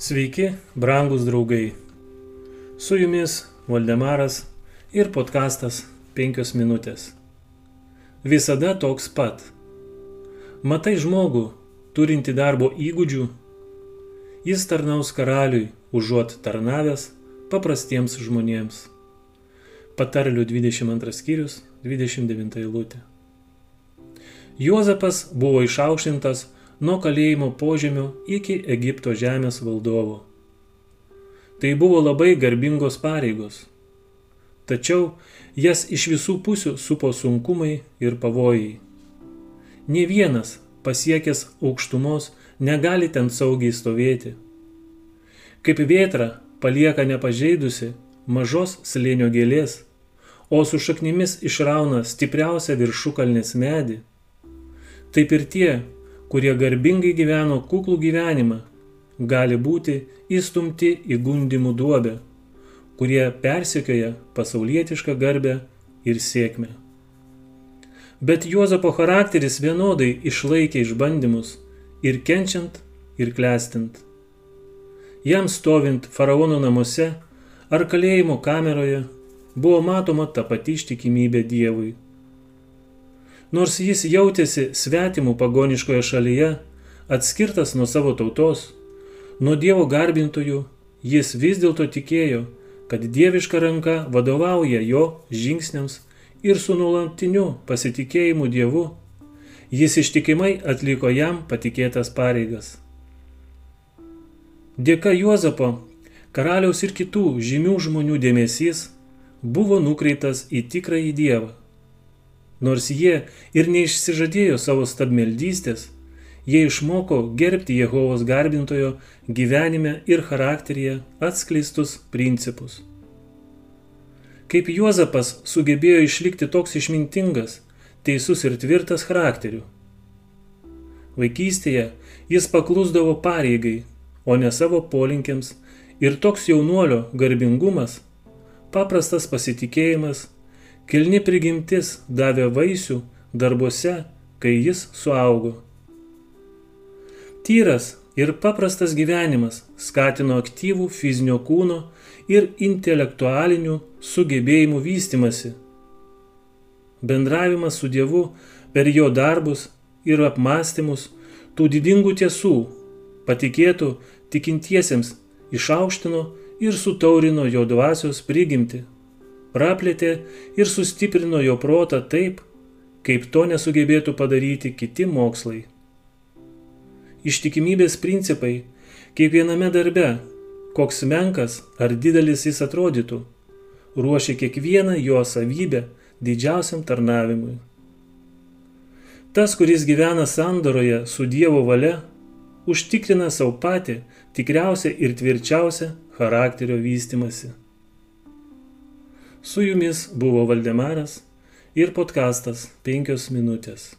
Sveiki, brangus draugai. Su jumis Valdemaras ir podkastas 5 minutės. Visada toks pat. Matai žmogų, turinti darbo įgūdžių, jis tarnaus karaliui, užuot tarnavęs paprastiems žmonėms. Patarlių 22 skyrius, 29 eilutė. Juozapas buvo išaukštintas nuo kalėjimo požemio iki Egipto žemės valdovo. Tai buvo labai garbingos pareigos. Tačiau jas iš visų pusių supo sunkumai ir pavojai. Ne vienas pasiekęs aukštumos negali ten saugiai stovėti. Kaip vėtra palieka nepažeidusi mažos slėnio gėlės, o su šaknimis išrauna stipriausią viršukalnės medį, taip ir tie, kurie garbingai gyveno kuklų gyvenimą, gali būti įstumti į gundimų duobę, kurie persikioja pasaulietišką garbę ir sėkmę. Bet Juozapo charakteris vienodai išlaikė išbandymus ir kenčiant, ir klestint. Jam stovint faraono namuose ar kalėjimo kameroje buvo matoma ta pati ištikimybė Dievui nors jis jautėsi svetimų pagoniškoje šalyje, atskirtas nuo savo tautos, nuo Dievo garbintojų, jis vis dėlto tikėjo, kad dieviška ranka vadovauja jo žingsniams ir su nuolantiniu pasitikėjimu Dievu jis ištikimai atliko jam patikėtas pareigas. Dėka Juozapo, karaliaus ir kitų žymių žmonių dėmesys buvo nukreiptas į tikrąjį Dievą Nors jie ir neišsižadėjo savo stabmeldystės, jie išmoko gerbti Jehovos garbintojo gyvenime ir charakteryje atskleistus principus. Kaip Juozapas sugebėjo išlikti toks išmintingas, teisus ir tvirtas charakteriu. Vaikystėje jis paklusdavo pareigai, o ne savo polinkiams ir toks jaunuolio garbingumas, paprastas pasitikėjimas Kilni prigimtis davė vaisių darbuose, kai jis suaugo. Tyras ir paprastas gyvenimas skatino aktyvų fizinio kūno ir intelektualinių sugebėjimų vystimasi. Bendravimas su Dievu per jo darbus ir apmąstymus tų didingų tiesų patikėtų tikintiesiems išaukštino ir sutaurino jo dvasios prigimti praplėtė ir sustiprino jo protą taip, kaip to nesugebėtų padaryti kiti mokslai. Ištikimybės principai kiekviename darbe, koks menkas ar didelis jis atrodytų, ruošia kiekvieną jo savybę didžiausiam tarnavimui. Tas, kuris gyvena sandoroje su Dievo valia, užtikrina savo patį tikriausią ir tvirčiausią charakterio vystimasi. Su jumis buvo Valdemaras ir podkastas 5 minutės.